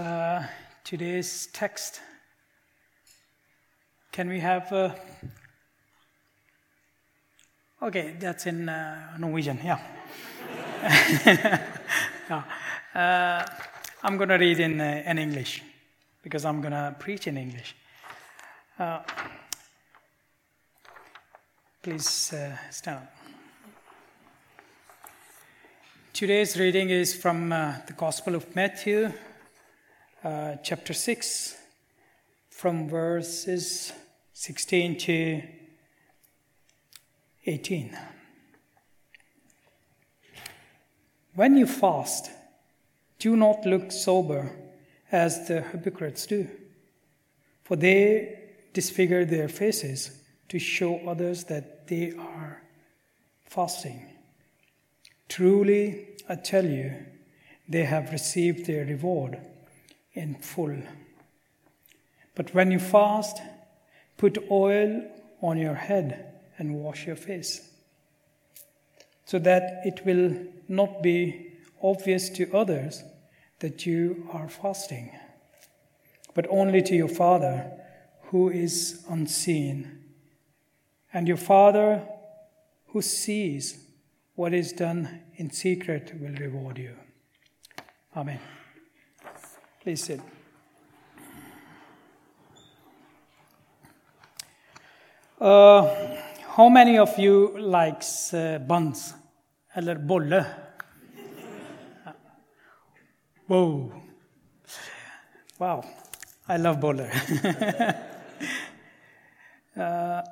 uh, today's text. Can we have? Uh, okay, that's in uh, Norwegian. Yeah. yeah. Uh, I'm going to read in, uh, in English because I'm going to preach in English. Uh, please stand up. Today's reading is from the Gospel of Matthew, uh, chapter 6, from verses 16 to 18. When you fast, do not look sober as the hypocrites do, for they disfigure their faces to show others that they are fasting. Truly, I tell you, they have received their reward in full. But when you fast, put oil on your head and wash your face, so that it will not be obvious to others that you are fasting, but only to your Father who is unseen. And your Father who sees what is done in secret will reward you. Amen. Please sit. Uh, how many of you likes uh, buns? Eller bolle? Whoa. Wow. I love bolle. uh,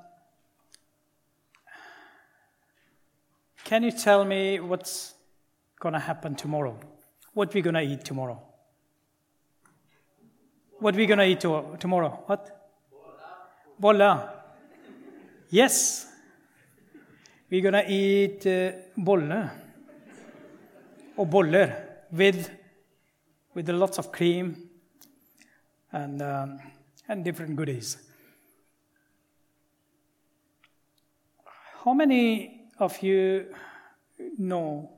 can you tell me what's going to happen tomorrow? What we're going to eat tomorrow? What are we going to eat to- tomorrow? What? Bolla. Yes. We're going to eat uh, bolle or boller with with lots of cream and um, and different goodies. How many of you know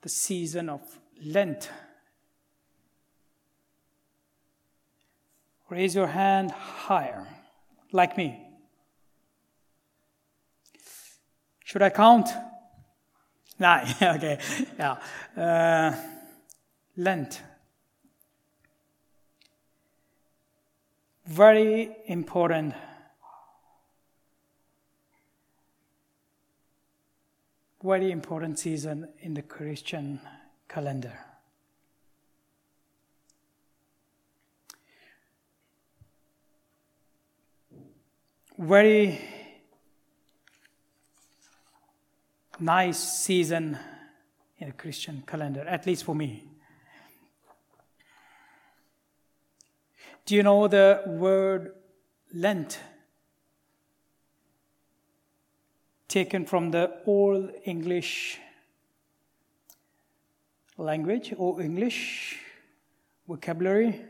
the season of Lent? Raise your hand higher, like me. Should I count? Nine. okay, yeah. Uh, Lent. Very important. Very important season in the Christian calendar. Very nice season in the Christian calendar, at least for me. Do you know the word Lent? Taken from the Old English language or English vocabulary,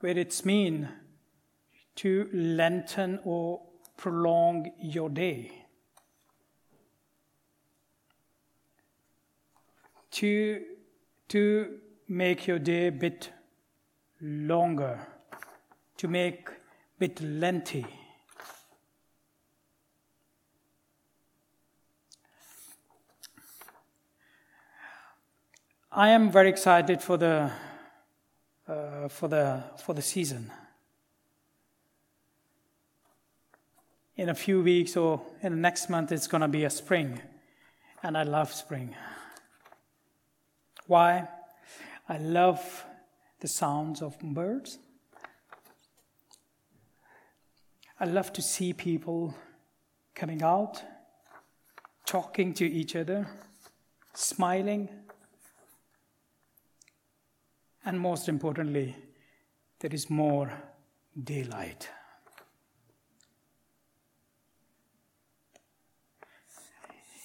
where it's mean to lengthen or prolong your day. To, to make your day a bit longer, to make a bit lengthy. I am very excited for the uh, for the for the season. In a few weeks or in the next month, it's going to be a spring, and I love spring. Why? I love the sounds of birds. I love to see people coming out, talking to each other, smiling, and most importantly, there is more daylight.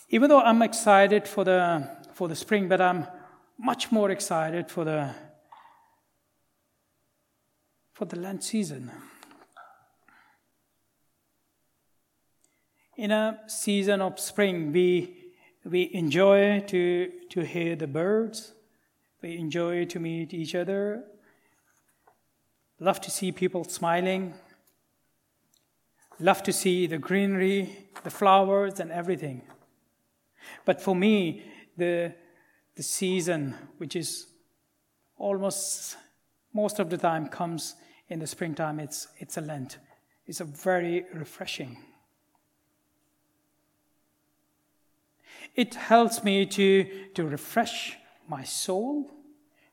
Even though I'm excited for the, for the spring, but I'm much more excited for the for the Lent season. In a season of spring, we, we enjoy to, to hear the birds, We enjoy to meet each other. Love to see people smiling. Love to see the greenery, the flowers, and everything. But for me, the, the season, which is almost most of the time comes in the springtime, it's, it's a Lent. It's a very refreshing. It helps me to, to refresh my soul,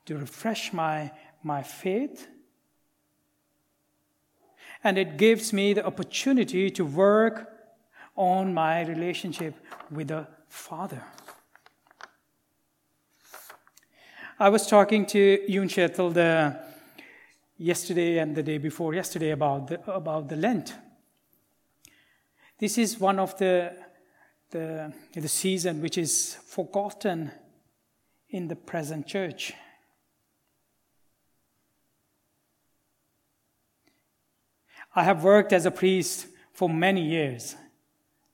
to refresh my, my faith. And it gives me the opportunity to work on my relationship with the Father. I was talking to Yun the yesterday and the day before yesterday about the, about the Lent. This is one of the, the, the season which is forgotten in the present church. I have worked as a priest for many years,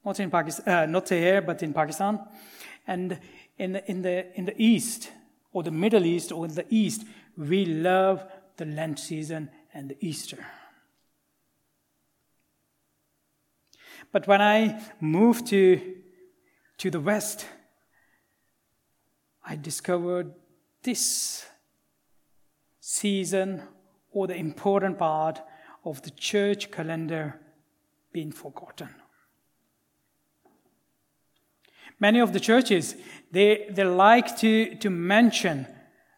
not in Pakistan, uh, not here, but in Pakistan, and in the, in the in the East or the Middle East or in the East, we love the Lent season and the Easter. But when I moved to, to the West, I discovered this season or the important part of the church calendar being forgotten. Many of the churches, they, they like to, to mention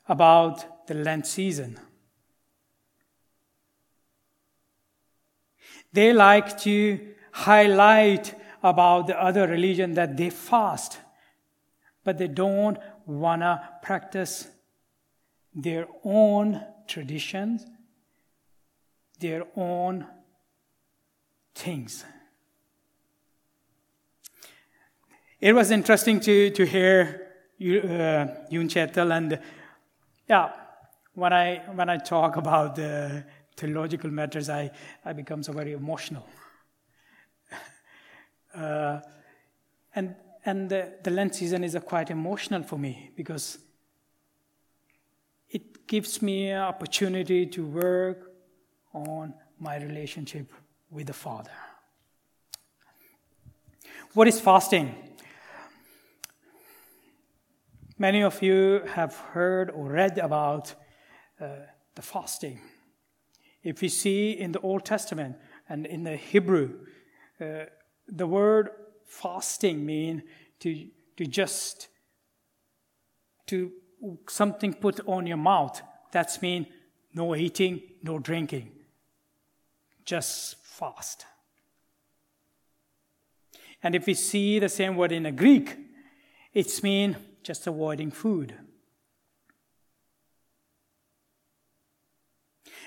about the Lent season. They like to highlight about the other religion that they fast, but they don't want to practice their own traditions, their own things. It was interesting to, to hear you, uh, Yun Chetel and yeah, when I, when I talk about the theological matters, I, I become so very emotional. uh, and and the, the Lent season is quite emotional for me because it gives me an opportunity to work on my relationship with the Father. What is fasting? Many of you have heard or read about uh, the fasting. If we see in the Old Testament and in the Hebrew, uh, the word fasting mean to, to just to something put on your mouth. That's mean no eating, no drinking. Just fast. And if we see the same word in the Greek, it's mean just avoiding food.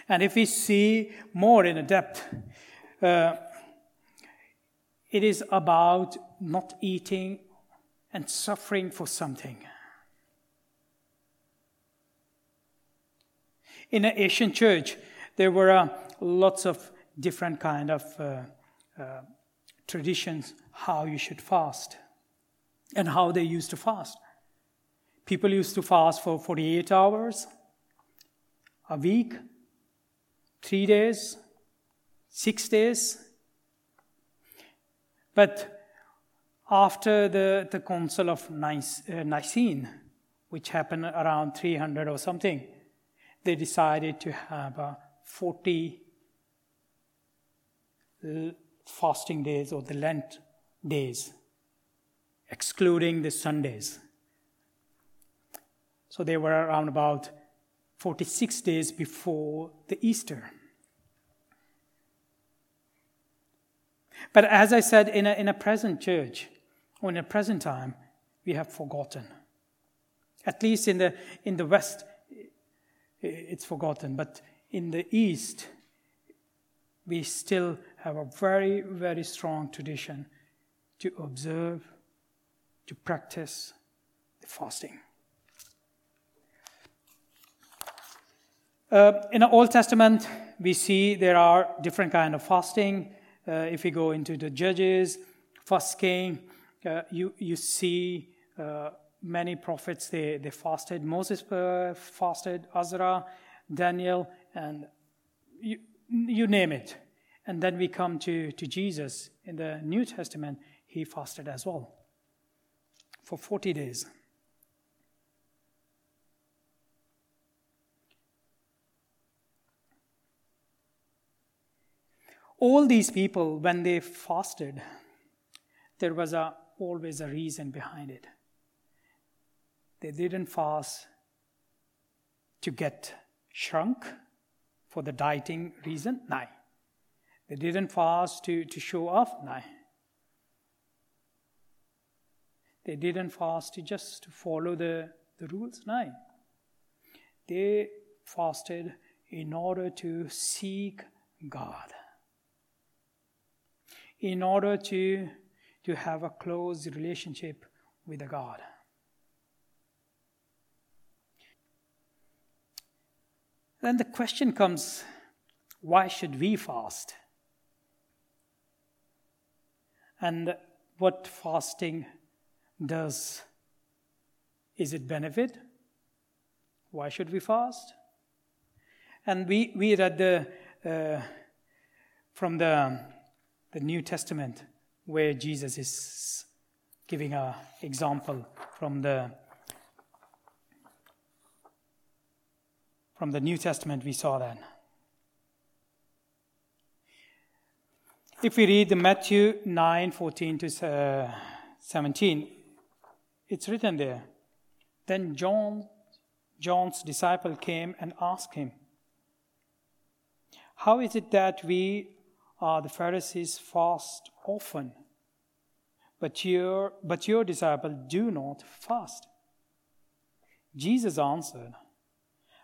And if we see more in depth, uh, it is about not eating and suffering for something. In the Asian church, there were uh, lots of different kind of uh, uh, traditions how you should fast and how they used to fast. People used to fast for 48 hours, a week, three days, six days. But after the, the Council of uh, Nicene, which happened around 300 or something, they decided to have uh, 40 fasting days or the Lent days, excluding the Sundays. So they were around about 46 days before the Easter. But as I said, in a, in a present church, or in a present time, we have forgotten. At least in the, in the West, it's forgotten. But in the East, we still have a very, very strong tradition to observe, to practice the fasting. Uh, in the Old Testament, we see there are different kind of fasting. Uh, if we go into the Judges, First King, uh, you you see uh, many prophets they, they fasted. Moses uh, fasted, Ezra, Daniel, and you, you name it. And then we come to, to Jesus in the New Testament, he fasted as well for 40 days. All these people, when they fasted, there was a, always a reason behind it. They didn't fast to get shrunk for the dieting reason. No. They didn't fast to, to show off. No. They didn't fast to just to follow the, the rules. No. They fasted in order to seek God. In order to, to have a close relationship with the God. Then the question comes why should we fast? And what fasting does is it benefit? Why should we fast? And we, we read the, uh, from the, the New Testament where Jesus is giving an example from the from the New Testament, we saw that. If we read the Matthew 9 14 to uh, 17, it's written there. Then John, John's disciple came and asked him, How is it that we, are the Pharisees, fast often, but your, but your disciple do not fast? Jesus answered,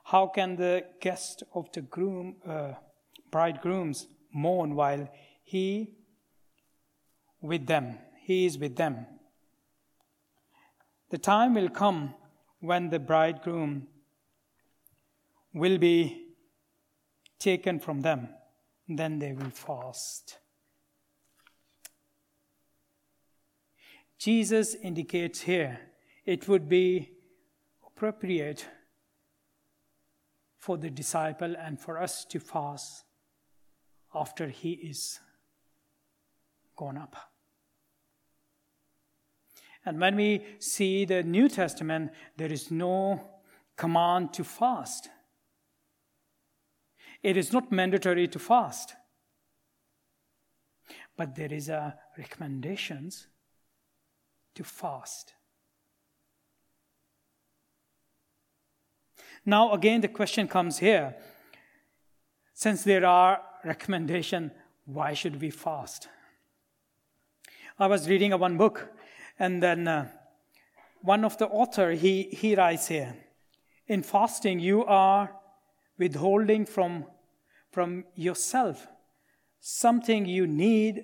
how can the guest of the groom, uh, bridegrooms mourn while he with them? He is with them. The time will come when the bridegroom will be taken from them. Then they will fast. Jesus indicates here it would be appropriate for the disciple and for us to fast after he is gone up. And when we see the New Testament, there is no command to fast. It is not mandatory to fast. But there is a recommendations to fast. Now, again, the question comes here. Since there are recommendation, why should we fast? I was reading a one book, and then uh, one of the author he, he writes here, in fasting you are withholding from, from yourself something you need,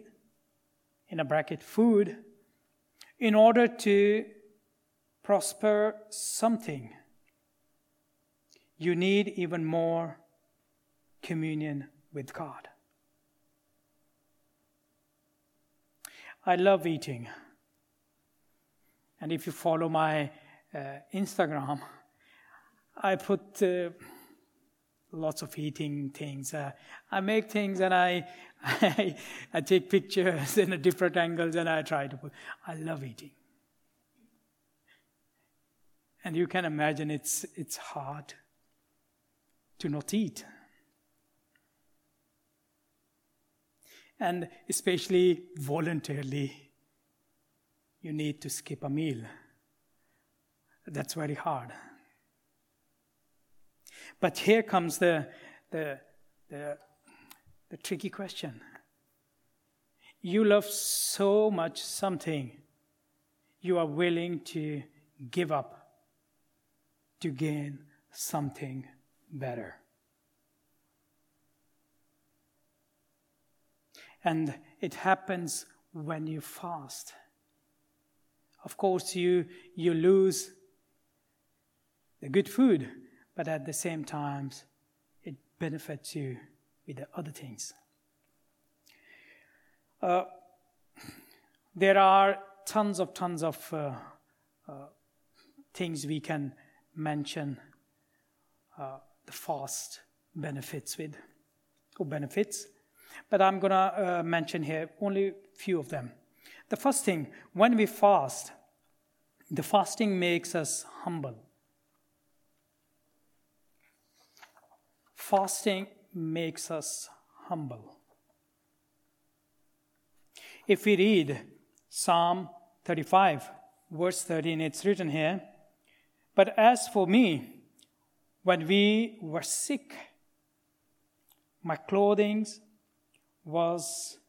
in a bracket, food, in order to prosper something you need even more communion with God. I love eating. And if you follow my uh, Instagram, I put uh, lots of eating things. Uh, I make things and I, I, I take pictures in a different angles and I try to put. I love eating. And you can imagine it's, it's hard to not eat. And especially voluntarily, you need to skip a meal. That's very hard. But here comes the, the, the, the tricky question. You love so much something, you are willing to give up to gain something better. And it happens when you fast. Of course, you, you lose the good food, but at the same time, it benefits you with the other things. Uh, there are tons of tons of uh, uh, things we can mention uh, the fast benefits with, or benefits. But I'm going to uh, mention here only a few of them. The first thing, when we fast, the fasting makes us humble. Fasting makes us humble. If we read Psalm 35, verse 13, it's written here But as for me, when we were sick, my clothing was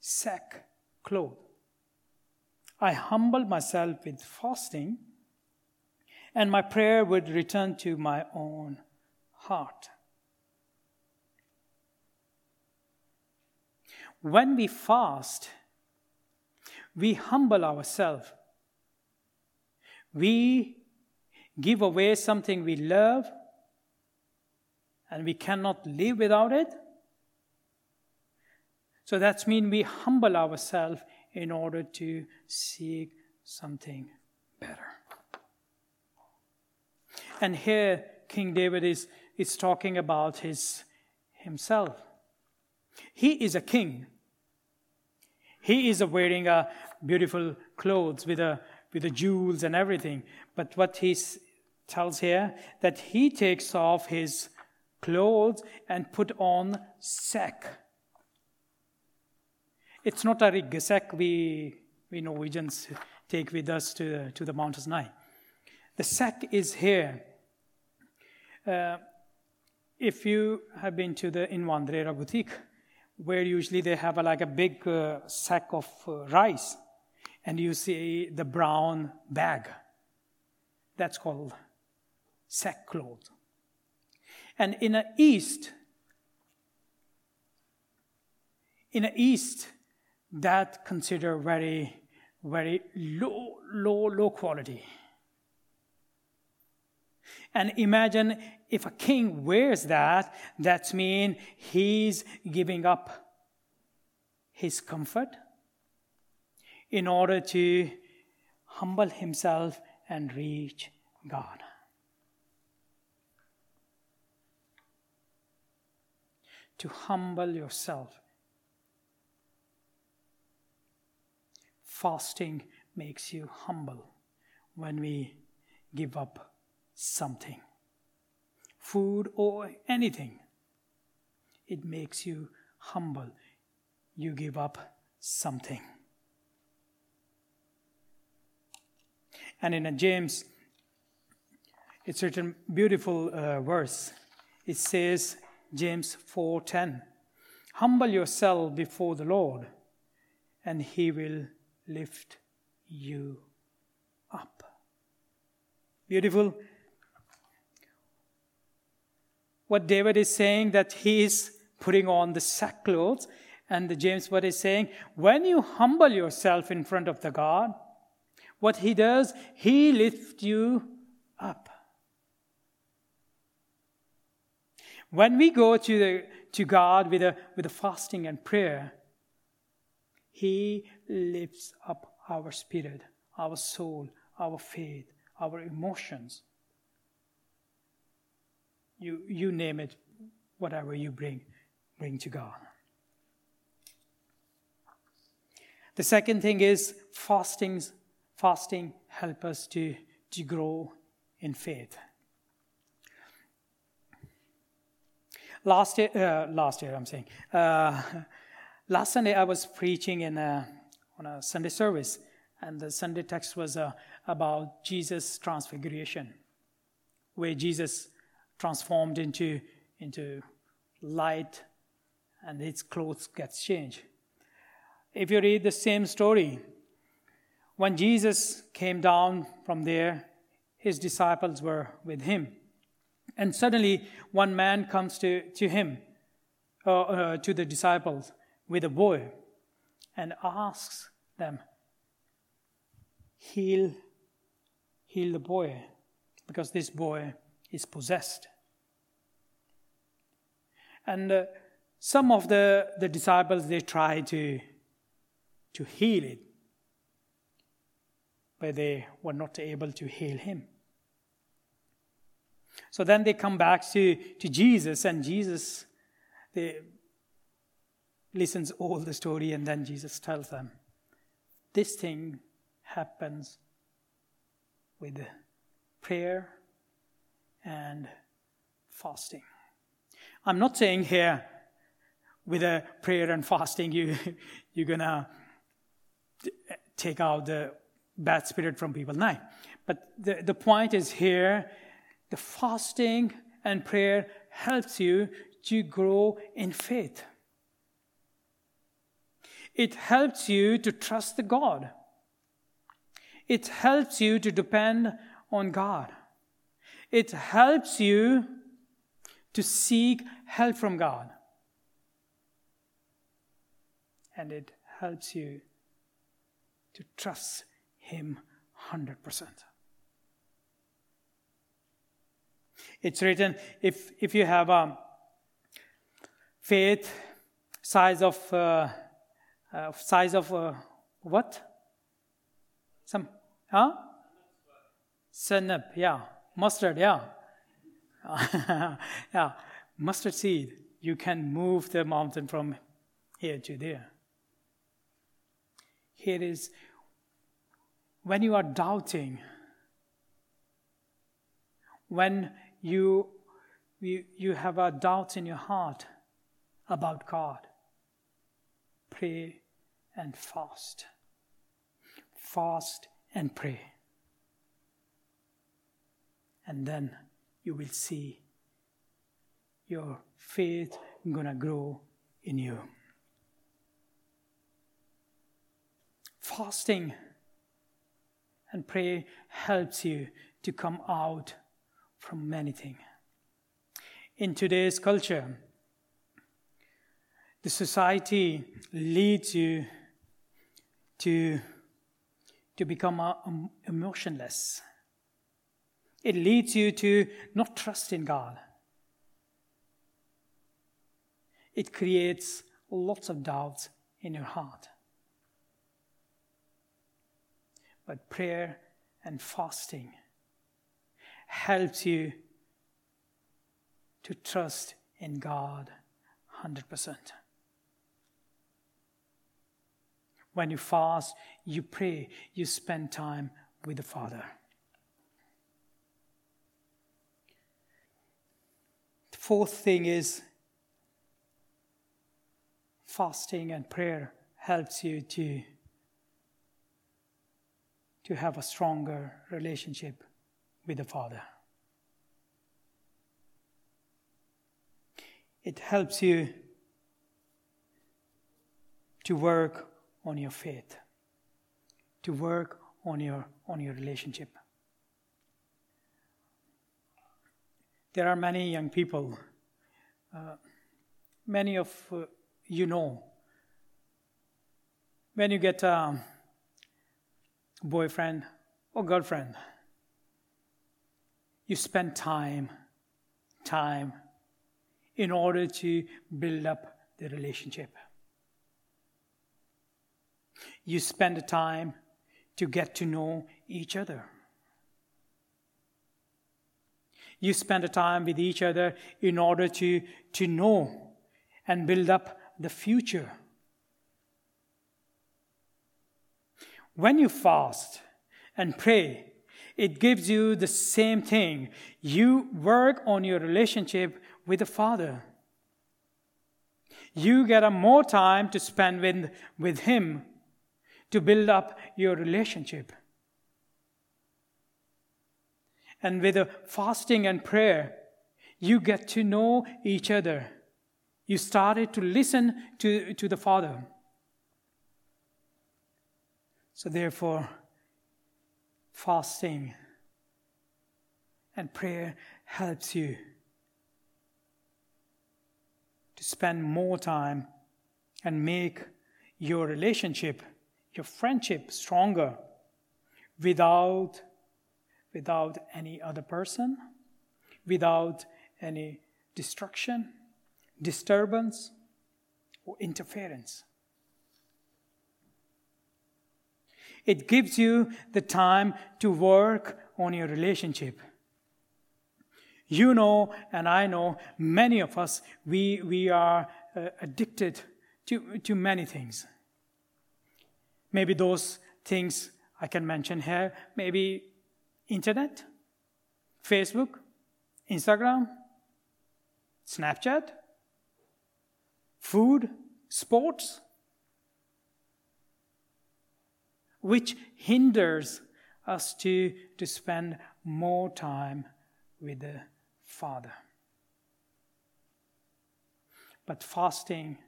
sackcloth. I humbled myself with fasting, and my prayer would return to my own heart. When we fast, we humble ourselves. We give away something we love and we cannot live without it. So that means we humble ourselves in order to seek something better. And here King David is, is talking about his himself. He is a king. He is wearing a beautiful clothes with a with the jewels and everything. But what he tells here that he takes off his clothes and put on sack it's not a ryggsekk we, we Norwegians take with us to, to the Mount Sinai. The sack is here. Uh, if you have been to the Invandrara boutique, where usually they have a, like a big uh, sack of uh, rice, and you see the brown bag, that's called sackcloth. And in the east, in the east, that consider very, very low, low, low quality. And imagine if a king wears that, that means he's giving up his comfort in order to humble himself and reach God. To humble yourself fasting makes you humble when we give up something food or anything. It makes you humble. You give up something. And in James, it's written beautiful uh, verse. It says, James 4:10, "Humble yourself before the Lord, and He will lift you up. Beautiful. What David is saying that he is putting on the sackcloth, and the James what is saying, when you humble yourself in front of the God, what he does, he lifts you up. When we go to, the, to God with a, with a fasting and prayer, he lifts up our spirit, our soul, our faith, our emotions. You, you name it, whatever you bring, bring to God. The second thing is fastings, fasting help us to, to grow in faith. Last year, uh, last year I'm saying, uh, Last Sunday, I was preaching in a, on a Sunday service, and the Sunday text was uh, about Jesus' transfiguration, where Jesus transformed into, into light and his clothes gets changed. If you read the same story, when Jesus came down from there, his disciples were with him. And suddenly, one man comes to, to him, uh, uh, to the disciples, with a boy and asks them, heal, heal the boy, because this boy is possessed. And uh, some of the, the disciples, they try to, to heal it, but they were not able to heal him. So then they come back to, to Jesus, and Jesus they listens all the story, and then Jesus tells them, This thing happens with prayer and fasting. I'm not saying here with a prayer and fasting you you're gonna take out the bad spirit from people. No. But the, the point is here the fasting and prayer helps you to grow in faith. It helps you to trust the God. It helps you to depend on God. It helps you to seek help from God. And it helps you to trust Him 100%. It's written if, if you have a faith size of uh, uh, size of uh, what? Some huh? Sennep, yeah. Mustard, yeah. yeah. Mustard seed. You can move the mountain from here to there. Here is when you are doubting, when you, you, you have a doubt in your heart about God, pray and fast. Fast and pray. And then you will see your faith gonna grow in you. Fasting and prayer helps you to come out from many things. In today's culture, the society leads you to, to become um, emotionless. It leads you to not trust in God. It creates lots of doubts in your heart. But prayer and fasting helps you to trust in God 100%. When you fast, you pray, you spend time with the Father. The fourth thing is fasting and prayer helps you to, to have a stronger relationship with the Father. It helps you to work on your faith, to work on your, on your relationship. There are many young people, uh, many of uh, you know, when you get a boyfriend or girlfriend, you spend time, time in order to build up the relationship. You spend the time to get to know each other. You spend the time with each other in order to, to know and build up the future. When you fast and pray, it gives you the same thing. You work on your relationship with the Father. You get a more time to spend with, with Him to build up your relationship. And with fasting and prayer, you get to know each other. You started to listen to, to the Father. So, therefore, fasting and prayer helps you to spend more time and make your relationship, your friendship stronger without, without any other person, without any destruction, disturbance, or interference. It gives you the time to work on your relationship. You know, and I know, many of us, we, we are uh, addicted to, to many things. Maybe those things I can mention here, maybe internet, Facebook, Instagram, Snapchat, food, sports, which hinders us to, to spend more time with the Father. But fasting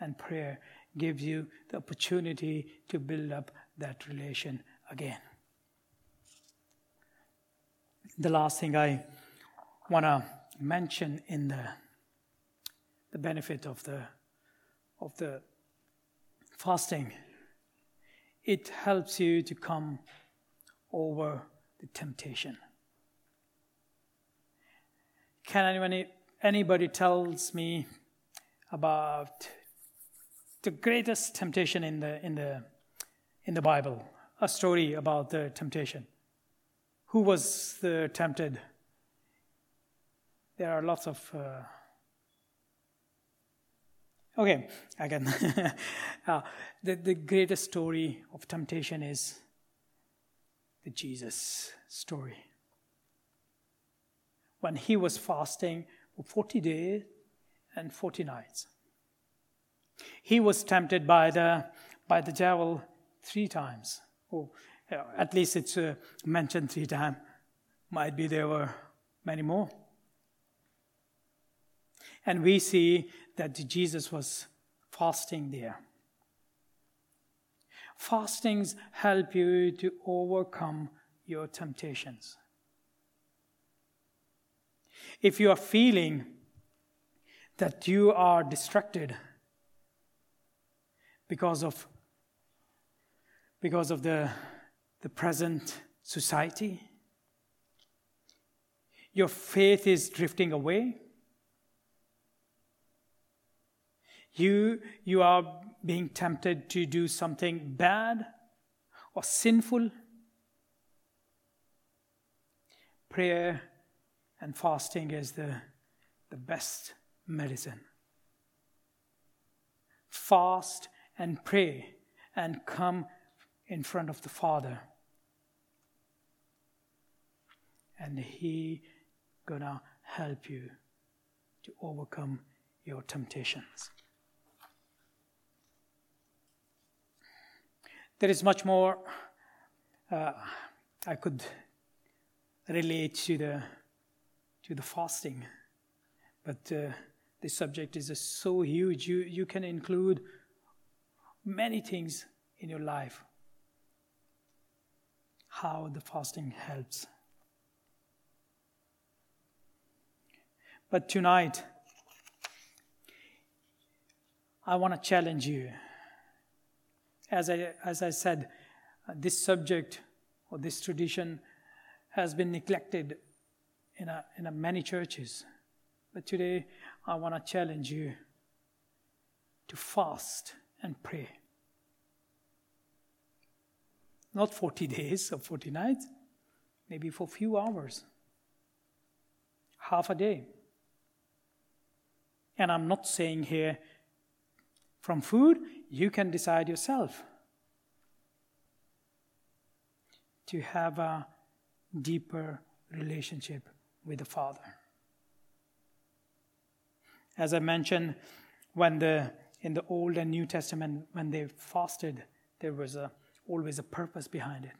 and prayer gives you the opportunity to build up that relation again. The last thing I want to mention in the, the benefit of the, of the fasting, it helps you to come over the temptation. Can anyone, anybody tells me about the greatest temptation in the, in the, in the Bible? A story about the temptation. Who was the tempted? There are lots of. Uh, okay, again. uh, the, the greatest story of temptation is the Jesus story. When he was fasting for 40 days and 40 nights, he was tempted by the, by the devil three times. Oh, at least it's uh, mentioned three times. Might be there were many more. And we see that Jesus was fasting there. Fastings help you to overcome your temptations. If you are feeling that you are distracted because of because of the, the present society, your faith is drifting away, you, you are being tempted to do something bad or sinful, prayer and fasting is the, the best medicine. Fast and pray and come in front of the Father. And He gonna help you to overcome your temptations. There is much more uh, I could relate to the to the fasting, but uh, the subject is so huge. You you can include many things in your life. How the fasting helps. But tonight, I want to challenge you as I, as I said, this subject or this tradition has been neglected in, a, in a many churches. But today, I want to challenge you to fast and pray. Not 40 days or 40 nights, maybe for a few hours, half a day. And I'm not saying here from food, you can decide yourself to have a deeper relationship with the Father. As I mentioned, when the in the Old and New Testament, when they fasted, there was a, always a purpose behind it.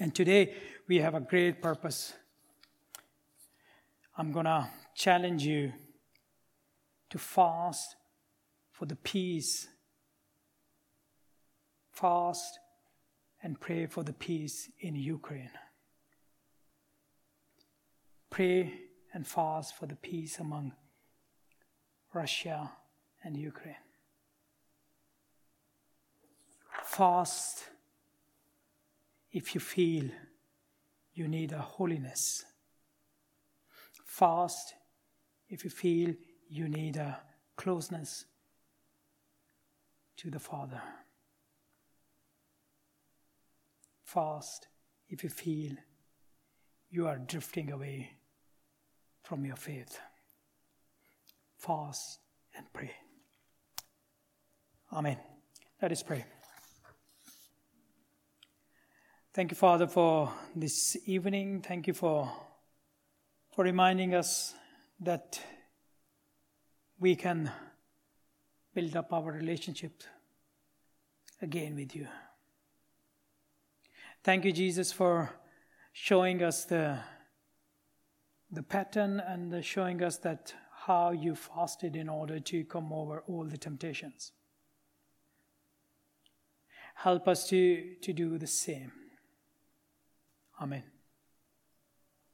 And today we have a great purpose. I'm going to challenge you to fast for the peace fast and pray for the peace in Ukraine. Pray and fast for the peace among Russia and Ukraine. Fast if you feel you need a holiness. Fast if you feel you need a closeness to the Father fast if you feel you are drifting away from your faith. Fast and pray. Amen. Let us pray. Thank you, Father, for this evening. Thank you for, for reminding us that we can build up our relationship again with you. Thank you, Jesus, for showing us the, the pattern and showing us that how you fasted in order to come over all the temptations. Help us to, to do the same. Amen.